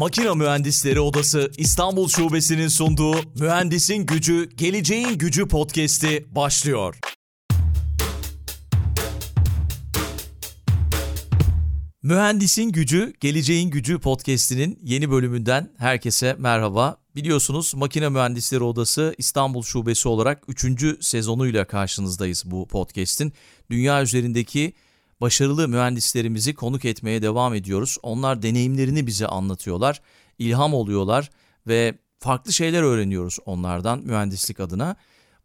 Makina Mühendisleri Odası İstanbul Şubesi'nin sunduğu Mühendisin Gücü, Geleceğin Gücü podcast'i başlıyor. Mühendisin Gücü, Geleceğin Gücü podcast'inin yeni bölümünden herkese merhaba. Biliyorsunuz Makine Mühendisleri Odası İstanbul Şubesi olarak 3. sezonuyla karşınızdayız bu podcast'in. Dünya üzerindeki başarılı mühendislerimizi konuk etmeye devam ediyoruz. Onlar deneyimlerini bize anlatıyorlar, ilham oluyorlar ve farklı şeyler öğreniyoruz onlardan mühendislik adına.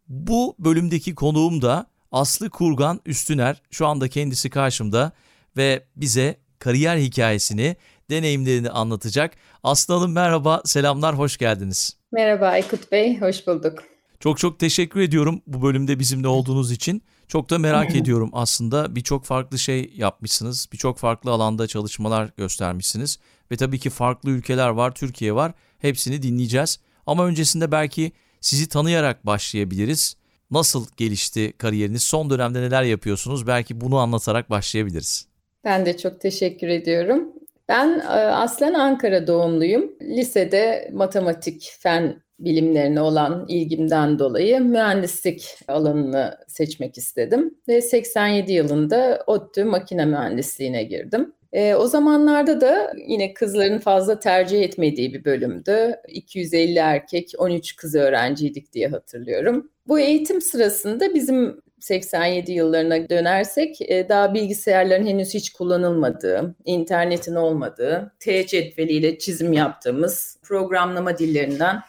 Bu bölümdeki konuğum da Aslı Kurgan Üstüner. Şu anda kendisi karşımda ve bize kariyer hikayesini, deneyimlerini anlatacak. Aslı Hanım merhaba, selamlar, hoş geldiniz. Merhaba Aykut Bey, hoş bulduk. Çok çok teşekkür ediyorum bu bölümde bizimle olduğunuz için. Çok da merak ediyorum aslında birçok farklı şey yapmışsınız. Birçok farklı alanda çalışmalar göstermişsiniz. Ve tabii ki farklı ülkeler var, Türkiye var. Hepsini dinleyeceğiz. Ama öncesinde belki sizi tanıyarak başlayabiliriz. Nasıl gelişti kariyeriniz? Son dönemde neler yapıyorsunuz? Belki bunu anlatarak başlayabiliriz. Ben de çok teşekkür ediyorum. Ben e, aslen Ankara doğumluyum. Lisede matematik, fen bilimlerine olan ilgimden dolayı mühendislik alanını seçmek istedim ve 87 yılında ODTÜ makine mühendisliğine girdim. E, o zamanlarda da yine kızların fazla tercih etmediği bir bölümdü. 250 erkek, 13 kız öğrenciydik diye hatırlıyorum. Bu eğitim sırasında bizim 87 yıllarına dönersek e, daha bilgisayarların henüz hiç kullanılmadığı, internetin olmadığı, T cetveliyle çizim yaptığımız programlama dillerinden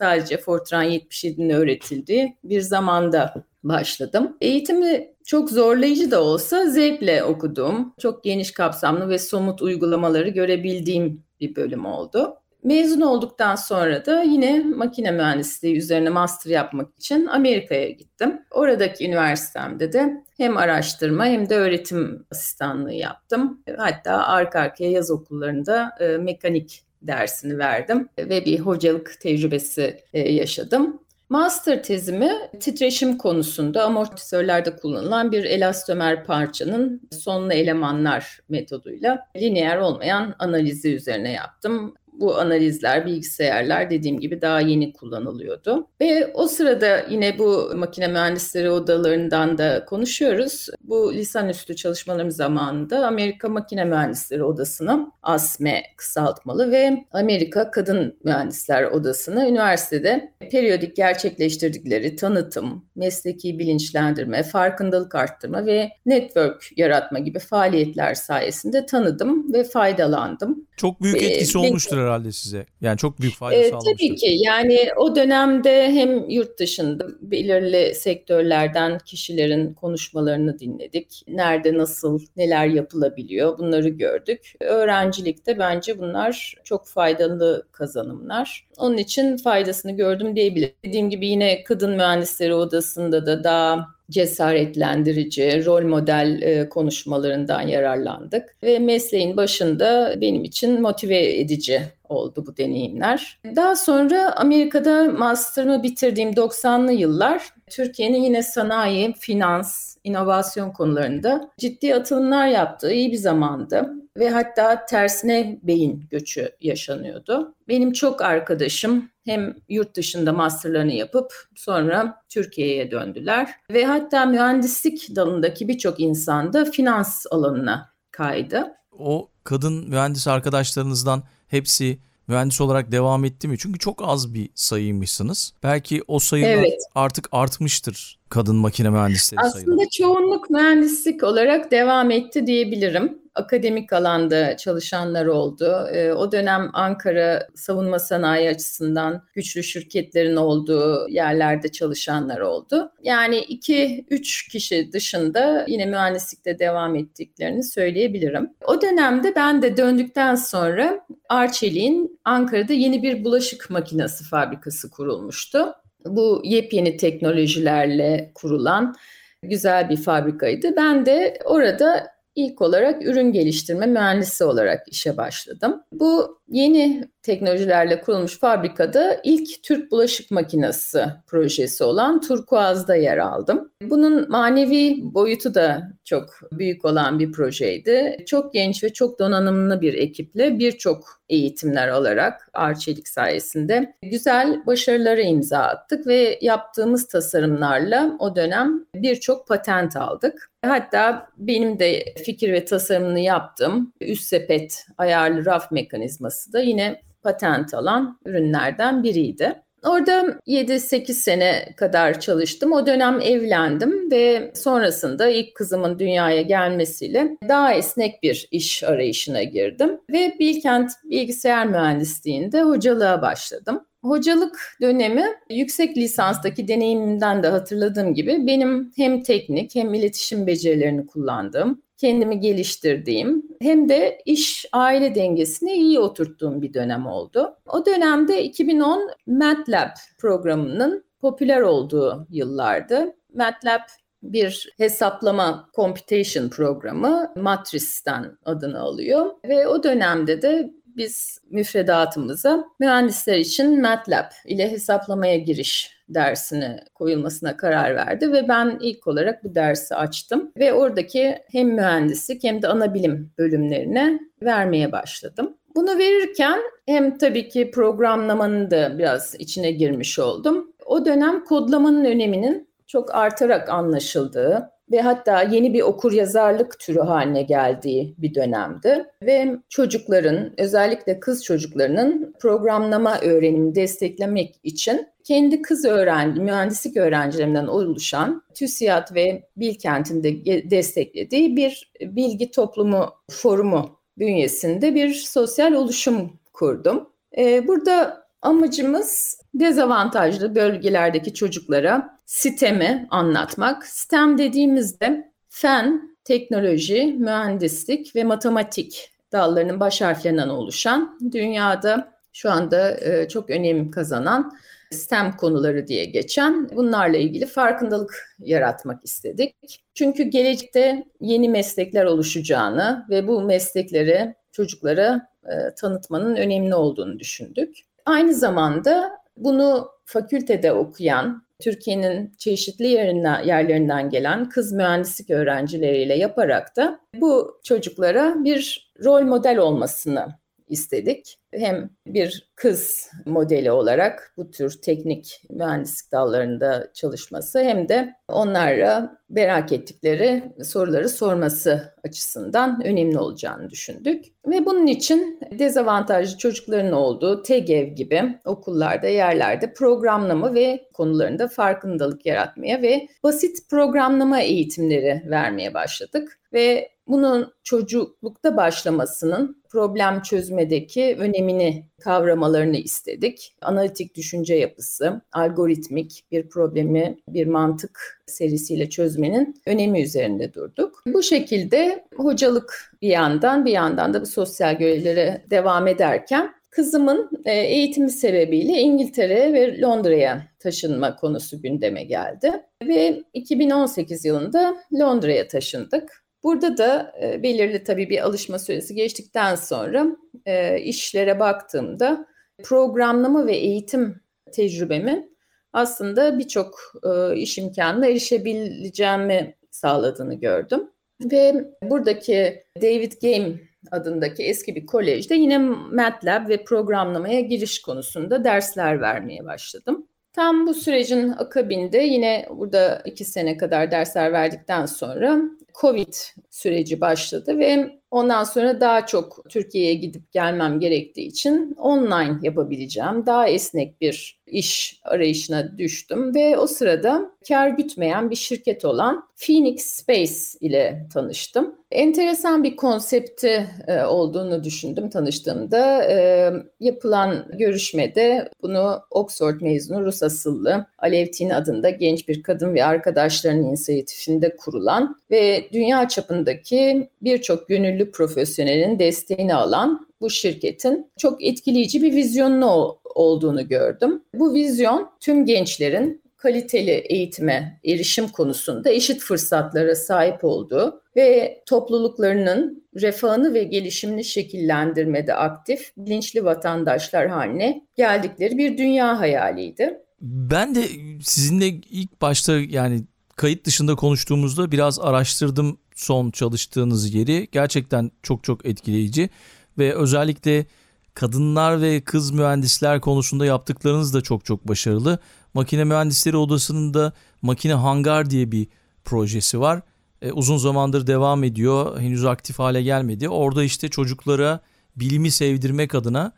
sadece Fortran 77'nin öğretildiği bir zamanda başladım. Eğitimi çok zorlayıcı da olsa zevkle okuduğum, çok geniş kapsamlı ve somut uygulamaları görebildiğim bir bölüm oldu. Mezun olduktan sonra da yine makine mühendisliği üzerine master yapmak için Amerika'ya gittim. Oradaki üniversitemde de hem araştırma hem de öğretim asistanlığı yaptım. Hatta arka arkaya yaz okullarında e, mekanik dersini verdim ve bir hocalık tecrübesi e, yaşadım. Master tezimi titreşim konusunda amortisörlerde kullanılan bir elastömer parçanın sonlu elemanlar metoduyla lineer olmayan analizi üzerine yaptım bu analizler, bilgisayarlar dediğim gibi daha yeni kullanılıyordu. Ve o sırada yine bu makine mühendisleri odalarından da konuşuyoruz. Bu lisanüstü çalışmalarım zamanında Amerika Makine Mühendisleri Odası'na ASME kısaltmalı ve Amerika Kadın Mühendisler Odası'na üniversitede periyodik gerçekleştirdikleri tanıtım, mesleki bilinçlendirme, farkındalık arttırma ve network yaratma gibi faaliyetler sayesinde tanıdım ve faydalandım. Çok büyük etkisi ee, olmuştur herhalde size. Yani çok büyük fayda e, sağlamıştır. Tabii ki. Yani o dönemde hem yurt dışında belirli sektörlerden kişilerin konuşmalarını dinledik. Nerede nasıl neler yapılabiliyor bunları gördük. Öğrencilikte bence bunlar çok faydalı kazanımlar. Onun için faydasını gördüm diyebilirim. Dediğim gibi yine kadın mühendisleri odasında da daha cesaretlendirici, rol model e, konuşmalarından yararlandık ve mesleğin başında benim için motive edici oldu bu deneyimler. Daha sonra Amerika'da master'ımı bitirdiğim 90'lı yıllar Türkiye'nin yine sanayi, finans, inovasyon konularında ciddi atılımlar yaptığı iyi bir zamandı ve hatta tersine beyin göçü yaşanıyordu. Benim çok arkadaşım hem yurt dışında masterlarını yapıp sonra Türkiye'ye döndüler ve hatta mühendislik dalındaki birçok insan da finans alanına kaydı. O kadın mühendis arkadaşlarınızdan hepsi mühendis olarak devam etti mi? Çünkü çok az bir sayıymışsınız. Belki o sayılar evet. artık artmıştır kadın makine mühendisleri Aslında sayıları. Aslında çoğunluk mühendislik olarak devam etti diyebilirim akademik alanda çalışanlar oldu. E, o dönem Ankara savunma sanayi açısından güçlü şirketlerin olduğu yerlerde çalışanlar oldu. Yani 2-3 kişi dışında yine mühendislikte devam ettiklerini söyleyebilirim. O dönemde ben de döndükten sonra Arçelik'in Ankara'da yeni bir bulaşık makinesi fabrikası kurulmuştu. Bu yepyeni teknolojilerle kurulan güzel bir fabrikaydı. Ben de orada İlk olarak ürün geliştirme mühendisi olarak işe başladım. Bu yeni teknolojilerle kurulmuş fabrikada ilk Türk bulaşık makinesi projesi olan Turkuaz'da yer aldım. Bunun manevi boyutu da çok büyük olan bir projeydi. Çok genç ve çok donanımlı bir ekiple birçok eğitimler alarak Arçelik sayesinde güzel başarılara imza attık ve yaptığımız tasarımlarla o dönem birçok patent aldık. Hatta benim de fikir ve tasarımını yaptığım üst sepet ayarlı raf mekanizması da yine patent alan ürünlerden biriydi. Orada 7-8 sene kadar çalıştım. O dönem evlendim ve sonrasında ilk kızımın dünyaya gelmesiyle daha esnek bir iş arayışına girdim. Ve Bilkent Bilgisayar Mühendisliği'nde hocalığa başladım. Hocalık dönemi yüksek lisanstaki deneyimimden de hatırladığım gibi benim hem teknik hem iletişim becerilerini kullandığım, kendimi geliştirdiğim hem de iş aile dengesini iyi oturttuğum bir dönem oldu. O dönemde 2010 MATLAB programının popüler olduğu yıllardı. MATLAB bir hesaplama computation programı Matris'ten adını alıyor ve o dönemde de biz müfredatımıza mühendisler için MATLAB ile hesaplamaya giriş dersine koyulmasına karar verdi ve ben ilk olarak bu dersi açtım ve oradaki hem mühendislik hem de ana bilim bölümlerine vermeye başladım. Bunu verirken hem tabii ki programlamanın da biraz içine girmiş oldum. O dönem kodlamanın öneminin çok artarak anlaşıldığı, ve hatta yeni bir okur yazarlık türü haline geldiği bir dönemdi. Ve çocukların özellikle kız çocuklarının programlama öğrenimini desteklemek için kendi kız öğrenci, mühendislik öğrencilerinden oluşan TÜSİAD ve Bilkent'in de desteklediği bir bilgi toplumu forumu bünyesinde bir sosyal oluşum kurdum. Ee, burada amacımız dezavantajlı bölgelerdeki çocuklara sistemi anlatmak. Sistem dediğimizde fen, teknoloji, mühendislik ve matematik dallarının baş harflerinden oluşan dünyada şu anda e, çok önem kazanan STEM konuları diye geçen bunlarla ilgili farkındalık yaratmak istedik. Çünkü gelecekte yeni meslekler oluşacağını ve bu meslekleri çocuklara e, tanıtmanın önemli olduğunu düşündük. Aynı zamanda bunu fakültede okuyan Türkiye'nin çeşitli yerinden, yerlerinden gelen kız mühendislik öğrencileriyle yaparak da bu çocuklara bir rol model olmasını istedik. Hem bir kız modeli olarak bu tür teknik mühendislik dallarında çalışması hem de onlara merak ettikleri soruları sorması açısından önemli olacağını düşündük. Ve bunun için dezavantajlı çocukların olduğu TEGEV gibi okullarda, yerlerde programlama ve konularında farkındalık yaratmaya ve basit programlama eğitimleri vermeye başladık. Ve bunun çocuklukta başlamasının problem çözmedeki önemini kavramalarını istedik. Analitik düşünce yapısı, algoritmik bir problemi bir mantık serisiyle çözmenin önemi üzerinde durduk. Bu şekilde hocalık bir yandan bir yandan da bu sosyal görevlere devam ederken kızımın e, eğitimi sebebiyle İngiltere ve Londra'ya taşınma konusu gündeme geldi. Ve 2018 yılında Londra'ya taşındık. Burada da e, belirli tabii bir alışma süresi geçtikten sonra e, işlere baktığımda programlama ve eğitim tecrübemin aslında birçok e, iş imkanına erişebileceğimi sağladığını gördüm. Ve buradaki David Game adındaki eski bir kolejde yine MATLAB ve programlamaya giriş konusunda dersler vermeye başladım. Tam bu sürecin akabinde yine burada iki sene kadar dersler verdikten sonra Covid süreci başladı ve ondan sonra daha çok Türkiye'ye gidip gelmem gerektiği için online yapabileceğim daha esnek bir iş arayışına düştüm ve o sırada kar gütmeyen bir şirket olan Phoenix Space ile tanıştım. Enteresan bir konsepti e, olduğunu düşündüm tanıştığımda. E, yapılan görüşmede bunu Oxford mezunu Rus asıllı Alevtin adında genç bir kadın ve arkadaşlarının inisiyatifinde kurulan ve dünya çapındaki birçok gönüllü profesyonelin desteğini alan bu şirketin çok etkileyici bir vizyonunu olduğunu gördüm. Bu vizyon tüm gençlerin kaliteli eğitime erişim konusunda eşit fırsatlara sahip olduğu ve topluluklarının refahını ve gelişimini şekillendirmede aktif, bilinçli vatandaşlar haline geldikleri bir dünya hayaliydi. Ben de sizinle ilk başta yani kayıt dışında konuştuğumuzda biraz araştırdım son çalıştığınız yeri gerçekten çok çok etkileyici ve özellikle kadınlar ve kız mühendisler konusunda yaptıklarınız da çok çok başarılı. Makine Mühendisleri Odası'nın da Makine Hangar diye bir projesi var. E, uzun zamandır devam ediyor. Henüz aktif hale gelmedi. Orada işte çocuklara bilimi sevdirmek adına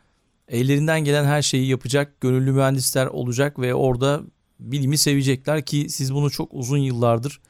ellerinden gelen her şeyi yapacak gönüllü mühendisler olacak ve orada bilimi sevecekler ki siz bunu çok uzun yıllardır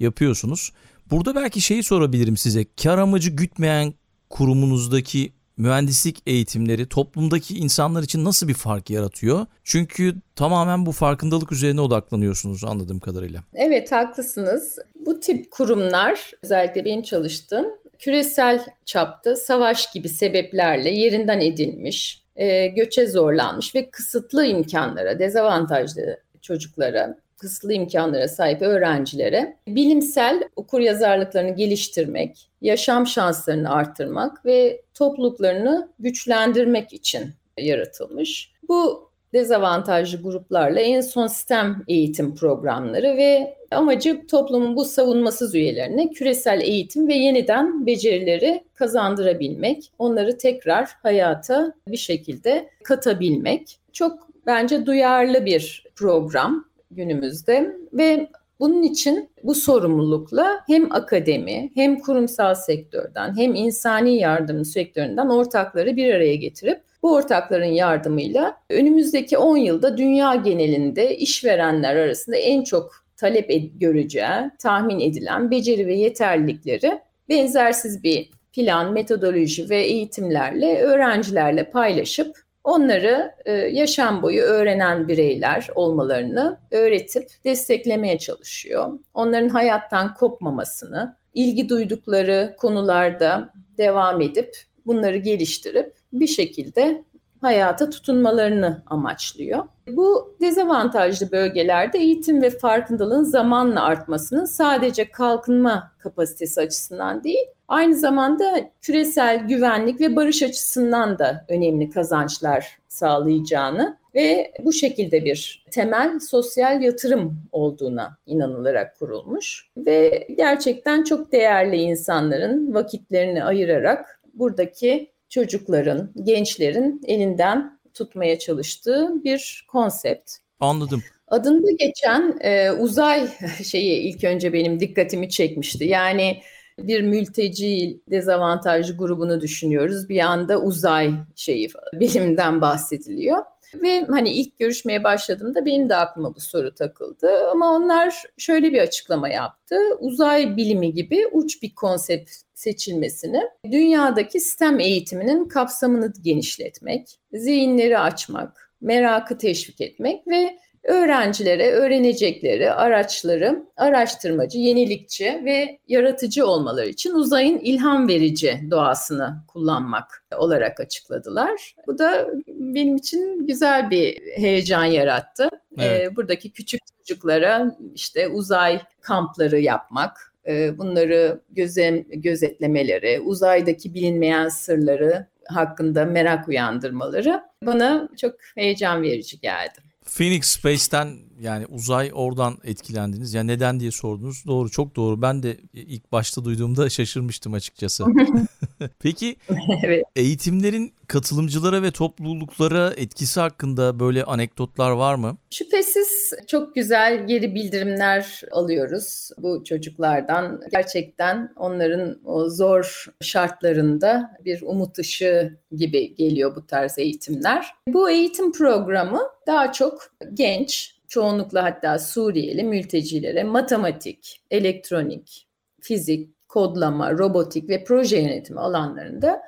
yapıyorsunuz. Burada belki şeyi sorabilirim size. Kar amacı gütmeyen kurumunuzdaki mühendislik eğitimleri toplumdaki insanlar için nasıl bir fark yaratıyor? Çünkü tamamen bu farkındalık üzerine odaklanıyorsunuz anladığım kadarıyla. Evet haklısınız. Bu tip kurumlar özellikle benim çalıştığım küresel çapta savaş gibi sebeplerle yerinden edilmiş, e, göçe zorlanmış ve kısıtlı imkanlara, dezavantajlı çocuklara, kısıtlı imkanlara sahip öğrencilere bilimsel okur yazarlıklarını geliştirmek, yaşam şanslarını arttırmak ve topluluklarını güçlendirmek için yaratılmış. Bu dezavantajlı gruplarla en son sistem eğitim programları ve amacı toplumun bu savunmasız üyelerine küresel eğitim ve yeniden becerileri kazandırabilmek, onları tekrar hayata bir şekilde katabilmek. Çok bence duyarlı bir program günümüzde ve bunun için bu sorumlulukla hem akademi hem kurumsal sektörden hem insani yardım sektöründen ortakları bir araya getirip bu ortakların yardımıyla önümüzdeki 10 yılda dünya genelinde işverenler arasında en çok talep göreceği tahmin edilen beceri ve yeterlilikleri benzersiz bir plan, metodoloji ve eğitimlerle öğrencilerle paylaşıp onları e, yaşam boyu öğrenen bireyler olmalarını öğretip desteklemeye çalışıyor. Onların hayattan kopmamasını, ilgi duydukları konularda devam edip bunları geliştirip bir şekilde hayata tutunmalarını amaçlıyor. Bu dezavantajlı bölgelerde eğitim ve farkındalığın zamanla artmasının sadece kalkınma kapasitesi açısından değil, aynı zamanda küresel güvenlik ve barış açısından da önemli kazançlar sağlayacağını ve bu şekilde bir temel sosyal yatırım olduğuna inanılarak kurulmuş ve gerçekten çok değerli insanların vakitlerini ayırarak buradaki çocukların, gençlerin elinden tutmaya çalıştığı bir konsept. Anladım. Adında geçen e, uzay şeyi ilk önce benim dikkatimi çekmişti. Yani bir mülteci dezavantajlı grubunu düşünüyoruz. Bir anda uzay şeyi bilimden bahsediliyor. Ve hani ilk görüşmeye başladığımda benim de aklıma bu soru takıldı. Ama onlar şöyle bir açıklama yaptı. Uzay bilimi gibi uç bir konsept seçilmesini dünyadaki sistem eğitiminin kapsamını genişletmek, zihinleri açmak, merakı teşvik etmek ve öğrencilere öğrenecekleri araçları araştırmacı, yenilikçi ve yaratıcı olmaları için uzayın ilham verici doğasını kullanmak olarak açıkladılar. Bu da benim için güzel bir heyecan yarattı. Evet. Ee, buradaki küçük çocuklara işte uzay kampları yapmak, e, bunları gözem, gözetlemeleri, uzaydaki bilinmeyen sırları hakkında merak uyandırmaları bana çok heyecan verici geldi. Phoenix Space'ten yani uzay oradan etkilendiniz. Ya yani neden diye sordunuz. Doğru çok doğru. Ben de ilk başta duyduğumda şaşırmıştım açıkçası. Peki evet. eğitimlerin katılımcılara ve topluluklara etkisi hakkında böyle anekdotlar var mı? Şüphesiz çok güzel geri bildirimler alıyoruz bu çocuklardan. Gerçekten onların o zor şartlarında bir umut ışığı gibi geliyor bu tarz eğitimler. Bu eğitim programı daha çok genç, çoğunlukla hatta Suriyeli mültecilere matematik, elektronik, fizik, kodlama, robotik ve proje yönetimi alanlarında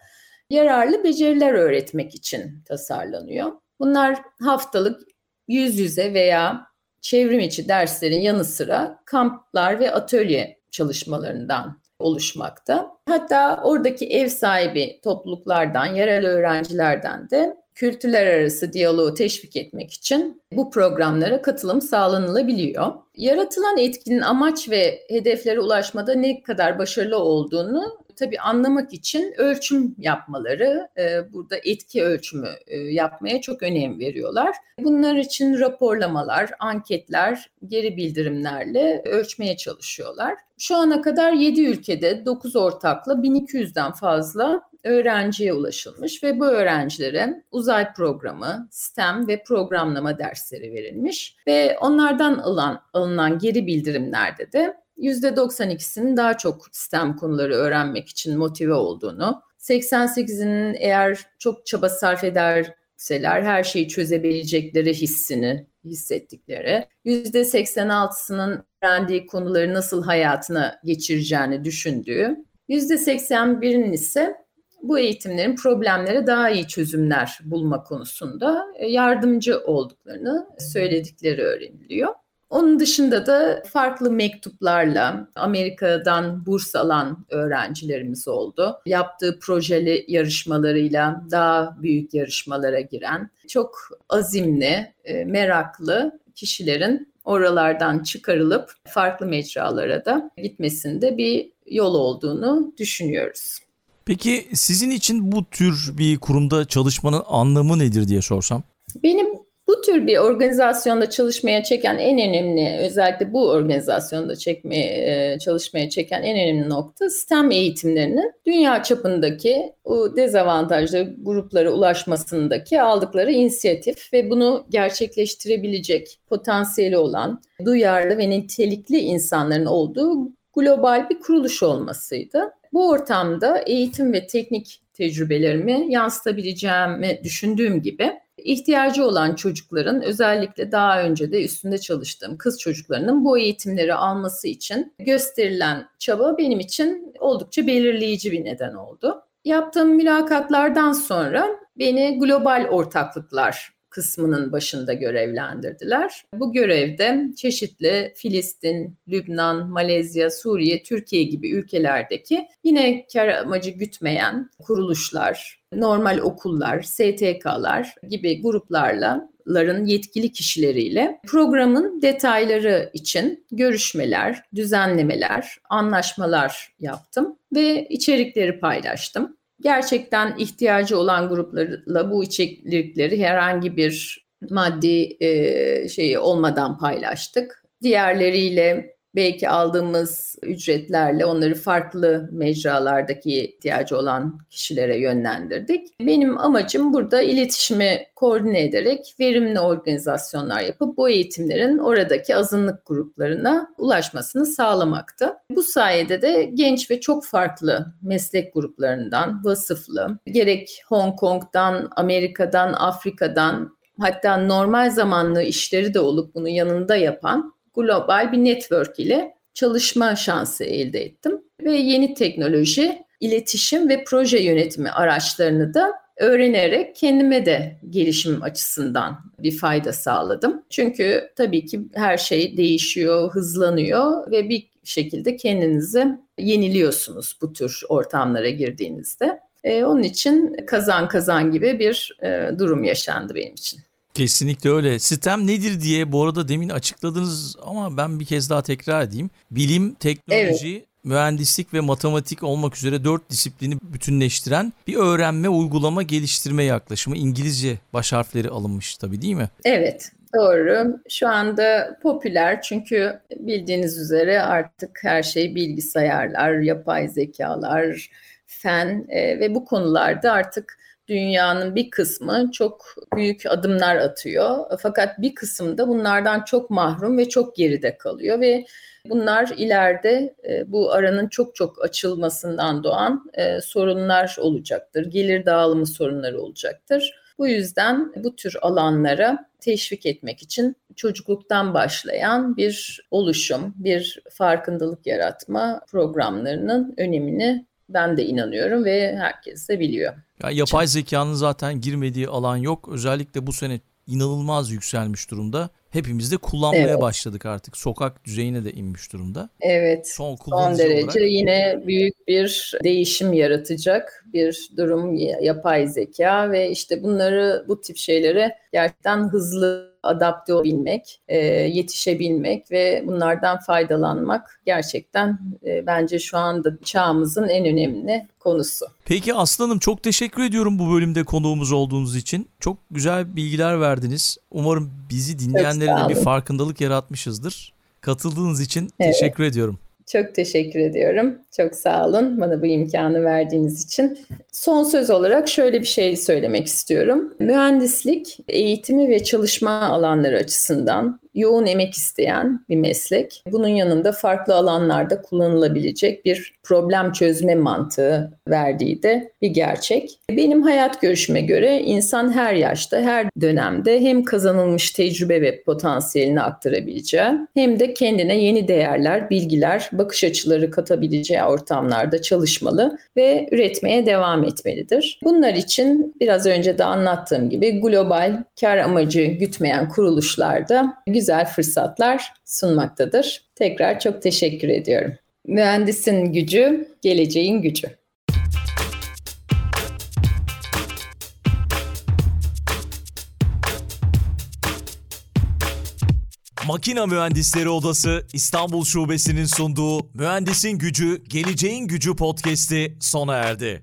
yararlı beceriler öğretmek için tasarlanıyor. Bunlar haftalık yüz yüze veya çevrim içi derslerin yanı sıra kamplar ve atölye çalışmalarından oluşmakta. Hatta oradaki ev sahibi topluluklardan, yerel öğrencilerden de kültürler arası diyaloğu teşvik etmek için bu programlara katılım sağlanılabiliyor. Yaratılan etkinin amaç ve hedeflere ulaşmada ne kadar başarılı olduğunu tabii anlamak için ölçüm yapmaları, e, burada etki ölçümü e, yapmaya çok önem veriyorlar. Bunlar için raporlamalar, anketler, geri bildirimlerle ölçmeye çalışıyorlar. Şu ana kadar 7 ülkede 9 ortakla 1200'den fazla öğrenciye ulaşılmış ve bu öğrencilere uzay programı, STEM ve programlama dersleri verilmiş ve onlardan alınan, alınan geri bildirimlerde de %92'sinin daha çok STEM konuları öğrenmek için motive olduğunu, 88'inin eğer çok çaba sarf ederseler her şeyi çözebilecekleri hissini hissettikleri, %86'sının öğrendiği konuları nasıl hayatına geçireceğini düşündüğü, %81'in ise bu eğitimlerin problemlere daha iyi çözümler bulma konusunda yardımcı olduklarını söyledikleri öğreniliyor. Onun dışında da farklı mektuplarla Amerika'dan burs alan öğrencilerimiz oldu. Yaptığı projeli yarışmalarıyla daha büyük yarışmalara giren, çok azimli, e, meraklı kişilerin oralardan çıkarılıp farklı mecralara da gitmesinde bir yol olduğunu düşünüyoruz. Peki sizin için bu tür bir kurumda çalışmanın anlamı nedir diye sorsam? Benim bu tür bir organizasyonda çalışmaya çeken en önemli, özellikle bu organizasyonda çekmeye, çalışmaya çeken en önemli nokta STEM eğitimlerinin dünya çapındaki o dezavantajlı gruplara ulaşmasındaki aldıkları inisiyatif ve bunu gerçekleştirebilecek potansiyeli olan duyarlı ve nitelikli insanların olduğu global bir kuruluş olmasıydı. Bu ortamda eğitim ve teknik tecrübelerimi yansıtabileceğimi düşündüğüm gibi ihtiyacı olan çocukların özellikle daha önce de üstünde çalıştığım kız çocuklarının bu eğitimleri alması için gösterilen çaba benim için oldukça belirleyici bir neden oldu. Yaptığım mülakatlardan sonra beni global ortaklıklar kısmının başında görevlendirdiler. Bu görevde çeşitli Filistin, Lübnan, Malezya, Suriye, Türkiye gibi ülkelerdeki yine kar amacı gütmeyen kuruluşlar, normal okullar, STK'lar gibi gruplarla ların yetkili kişileriyle programın detayları için görüşmeler, düzenlemeler, anlaşmalar yaptım ve içerikleri paylaştım gerçekten ihtiyacı olan gruplarla bu içerikleri herhangi bir maddi e, şeyi olmadan paylaştık. Diğerleriyle belki aldığımız ücretlerle onları farklı mecralardaki ihtiyacı olan kişilere yönlendirdik. Benim amacım burada iletişimi koordine ederek verimli organizasyonlar yapıp bu eğitimlerin oradaki azınlık gruplarına ulaşmasını sağlamaktı. Bu sayede de genç ve çok farklı meslek gruplarından vasıflı, gerek Hong Kong'dan, Amerika'dan, Afrika'dan hatta normal zamanlı işleri de olup bunu yanında yapan global bir network ile çalışma şansı elde ettim. Ve yeni teknoloji, iletişim ve proje yönetimi araçlarını da öğrenerek kendime de gelişim açısından bir fayda sağladım. Çünkü tabii ki her şey değişiyor, hızlanıyor ve bir şekilde kendinizi yeniliyorsunuz bu tür ortamlara girdiğinizde. Ee, onun için kazan kazan gibi bir e, durum yaşandı benim için. Kesinlikle öyle. Sistem nedir diye bu arada demin açıkladınız ama ben bir kez daha tekrar edeyim. Bilim, teknoloji, evet. mühendislik ve matematik olmak üzere dört disiplini bütünleştiren bir öğrenme, uygulama, geliştirme yaklaşımı. İngilizce baş harfleri alınmış tabii değil mi? Evet. Doğru. Şu anda popüler çünkü bildiğiniz üzere artık her şey bilgisayarlar, yapay zekalar, fen e, ve bu konularda artık dünyanın bir kısmı çok büyük adımlar atıyor. Fakat bir kısım da bunlardan çok mahrum ve çok geride kalıyor ve bunlar ileride e, bu aranın çok çok açılmasından doğan e, sorunlar olacaktır. Gelir dağılımı sorunları olacaktır. Bu yüzden bu tür alanlara teşvik etmek için çocukluktan başlayan bir oluşum, bir farkındalık yaratma programlarının önemini ben de inanıyorum ve herkes de biliyor. Ya yapay zekanın zaten girmediği alan yok. Özellikle bu sene inanılmaz yükselmiş durumda. Hepimiz de kullanmaya evet. başladık artık. Sokak düzeyine de inmiş durumda. Evet. Son, son derece olarak... yine büyük bir değişim yaratacak bir durum yapay zeka ve işte bunları bu tip şeyleri gerçekten hızlı adapte olabilmek, e, yetişebilmek ve bunlardan faydalanmak gerçekten e, bence şu anda çağımızın en önemli konusu. Peki Aslanım çok teşekkür ediyorum bu bölümde konuğumuz olduğunuz için. Çok güzel bilgiler verdiniz. Umarım bizi dinleyenlerin de bir farkındalık yaratmışızdır. Katıldığınız için evet. teşekkür ediyorum. Çok teşekkür ediyorum. Çok sağ olun bana bu imkanı verdiğiniz için. Son söz olarak şöyle bir şey söylemek istiyorum. Mühendislik eğitimi ve çalışma alanları açısından yoğun emek isteyen bir meslek. Bunun yanında farklı alanlarda kullanılabilecek bir problem çözme mantığı verdiği de bir gerçek. Benim hayat görüşüme göre insan her yaşta, her dönemde hem kazanılmış tecrübe ve potansiyelini aktarabileceği hem de kendine yeni değerler, bilgiler, bakış açıları katabileceği ortamlarda çalışmalı ve üretmeye devam etmelidir. Bunlar için biraz önce de anlattığım gibi global kar amacı gütmeyen kuruluşlarda güzel fırsatlar sunmaktadır. Tekrar çok teşekkür ediyorum. Mühendisin gücü, geleceğin gücü. Makina Mühendisleri Odası İstanbul Şubesi'nin sunduğu Mühendisin Gücü, Geleceğin Gücü podcast'i sona erdi.